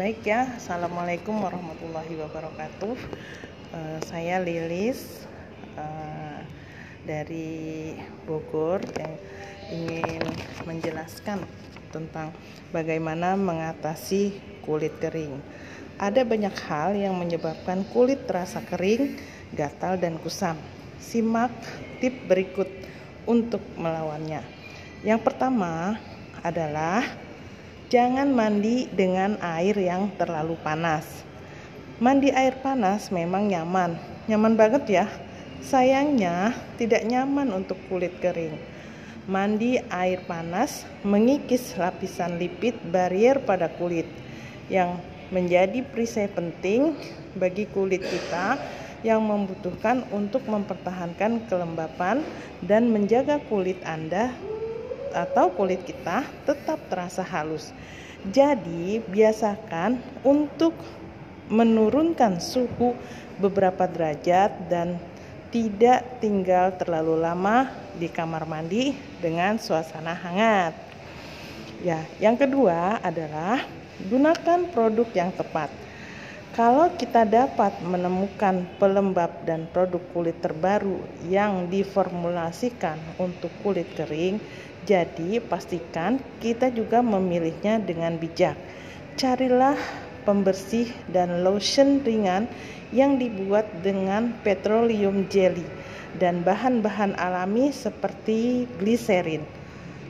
Baik ya, Assalamualaikum warahmatullahi wabarakatuh. Uh, saya Lilis uh, dari Bogor yang ingin menjelaskan tentang bagaimana mengatasi kulit kering. Ada banyak hal yang menyebabkan kulit terasa kering, gatal, dan kusam. Simak tip berikut untuk melawannya. Yang pertama adalah Jangan mandi dengan air yang terlalu panas. Mandi air panas memang nyaman, nyaman banget ya. Sayangnya tidak nyaman untuk kulit kering. Mandi air panas mengikis lapisan lipid barrier pada kulit yang menjadi perisai penting bagi kulit kita yang membutuhkan untuk mempertahankan kelembapan dan menjaga kulit Anda atau kulit kita tetap terasa halus. Jadi, biasakan untuk menurunkan suhu beberapa derajat dan tidak tinggal terlalu lama di kamar mandi dengan suasana hangat. Ya, yang kedua adalah gunakan produk yang tepat. Kalau kita dapat menemukan pelembab dan produk kulit terbaru yang diformulasikan untuk kulit kering, jadi pastikan kita juga memilihnya dengan bijak. Carilah pembersih dan lotion ringan yang dibuat dengan petroleum jelly dan bahan-bahan alami seperti gliserin.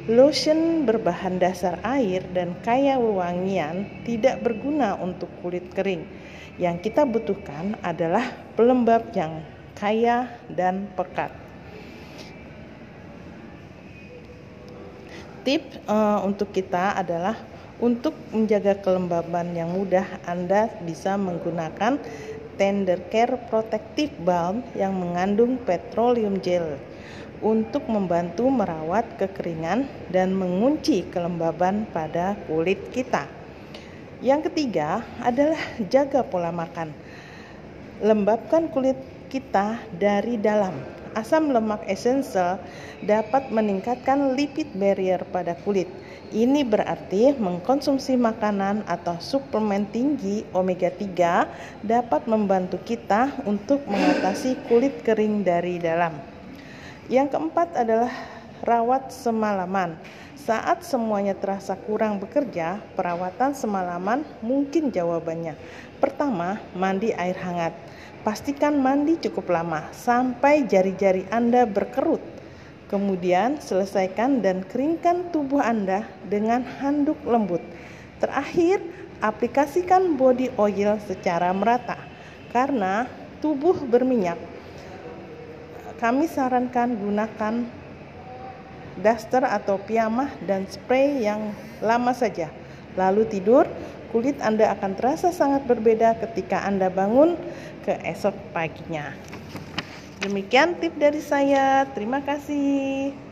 Lotion berbahan dasar air dan kaya wewangian tidak berguna untuk kulit kering yang kita butuhkan adalah pelembab yang kaya dan pekat. Tip uh, untuk kita adalah untuk menjaga kelembaban yang mudah, Anda bisa menggunakan Tender Care Protective Balm yang mengandung petroleum gel untuk membantu merawat kekeringan dan mengunci kelembaban pada kulit kita. Yang ketiga adalah jaga pola makan. Lembabkan kulit kita dari dalam. Asam lemak esensial dapat meningkatkan lipid barrier pada kulit. Ini berarti mengkonsumsi makanan atau suplemen tinggi omega 3 dapat membantu kita untuk mengatasi kulit kering dari dalam. Yang keempat adalah rawat semalaman. Saat semuanya terasa kurang bekerja, perawatan semalaman mungkin jawabannya. Pertama, mandi air hangat. Pastikan mandi cukup lama sampai jari-jari Anda berkerut. Kemudian, selesaikan dan keringkan tubuh Anda dengan handuk lembut. Terakhir, aplikasikan body oil secara merata karena tubuh berminyak. Kami sarankan gunakan daster atau piyamah dan spray yang lama saja. Lalu tidur, kulit Anda akan terasa sangat berbeda ketika Anda bangun keesok paginya. Demikian tip dari saya. Terima kasih.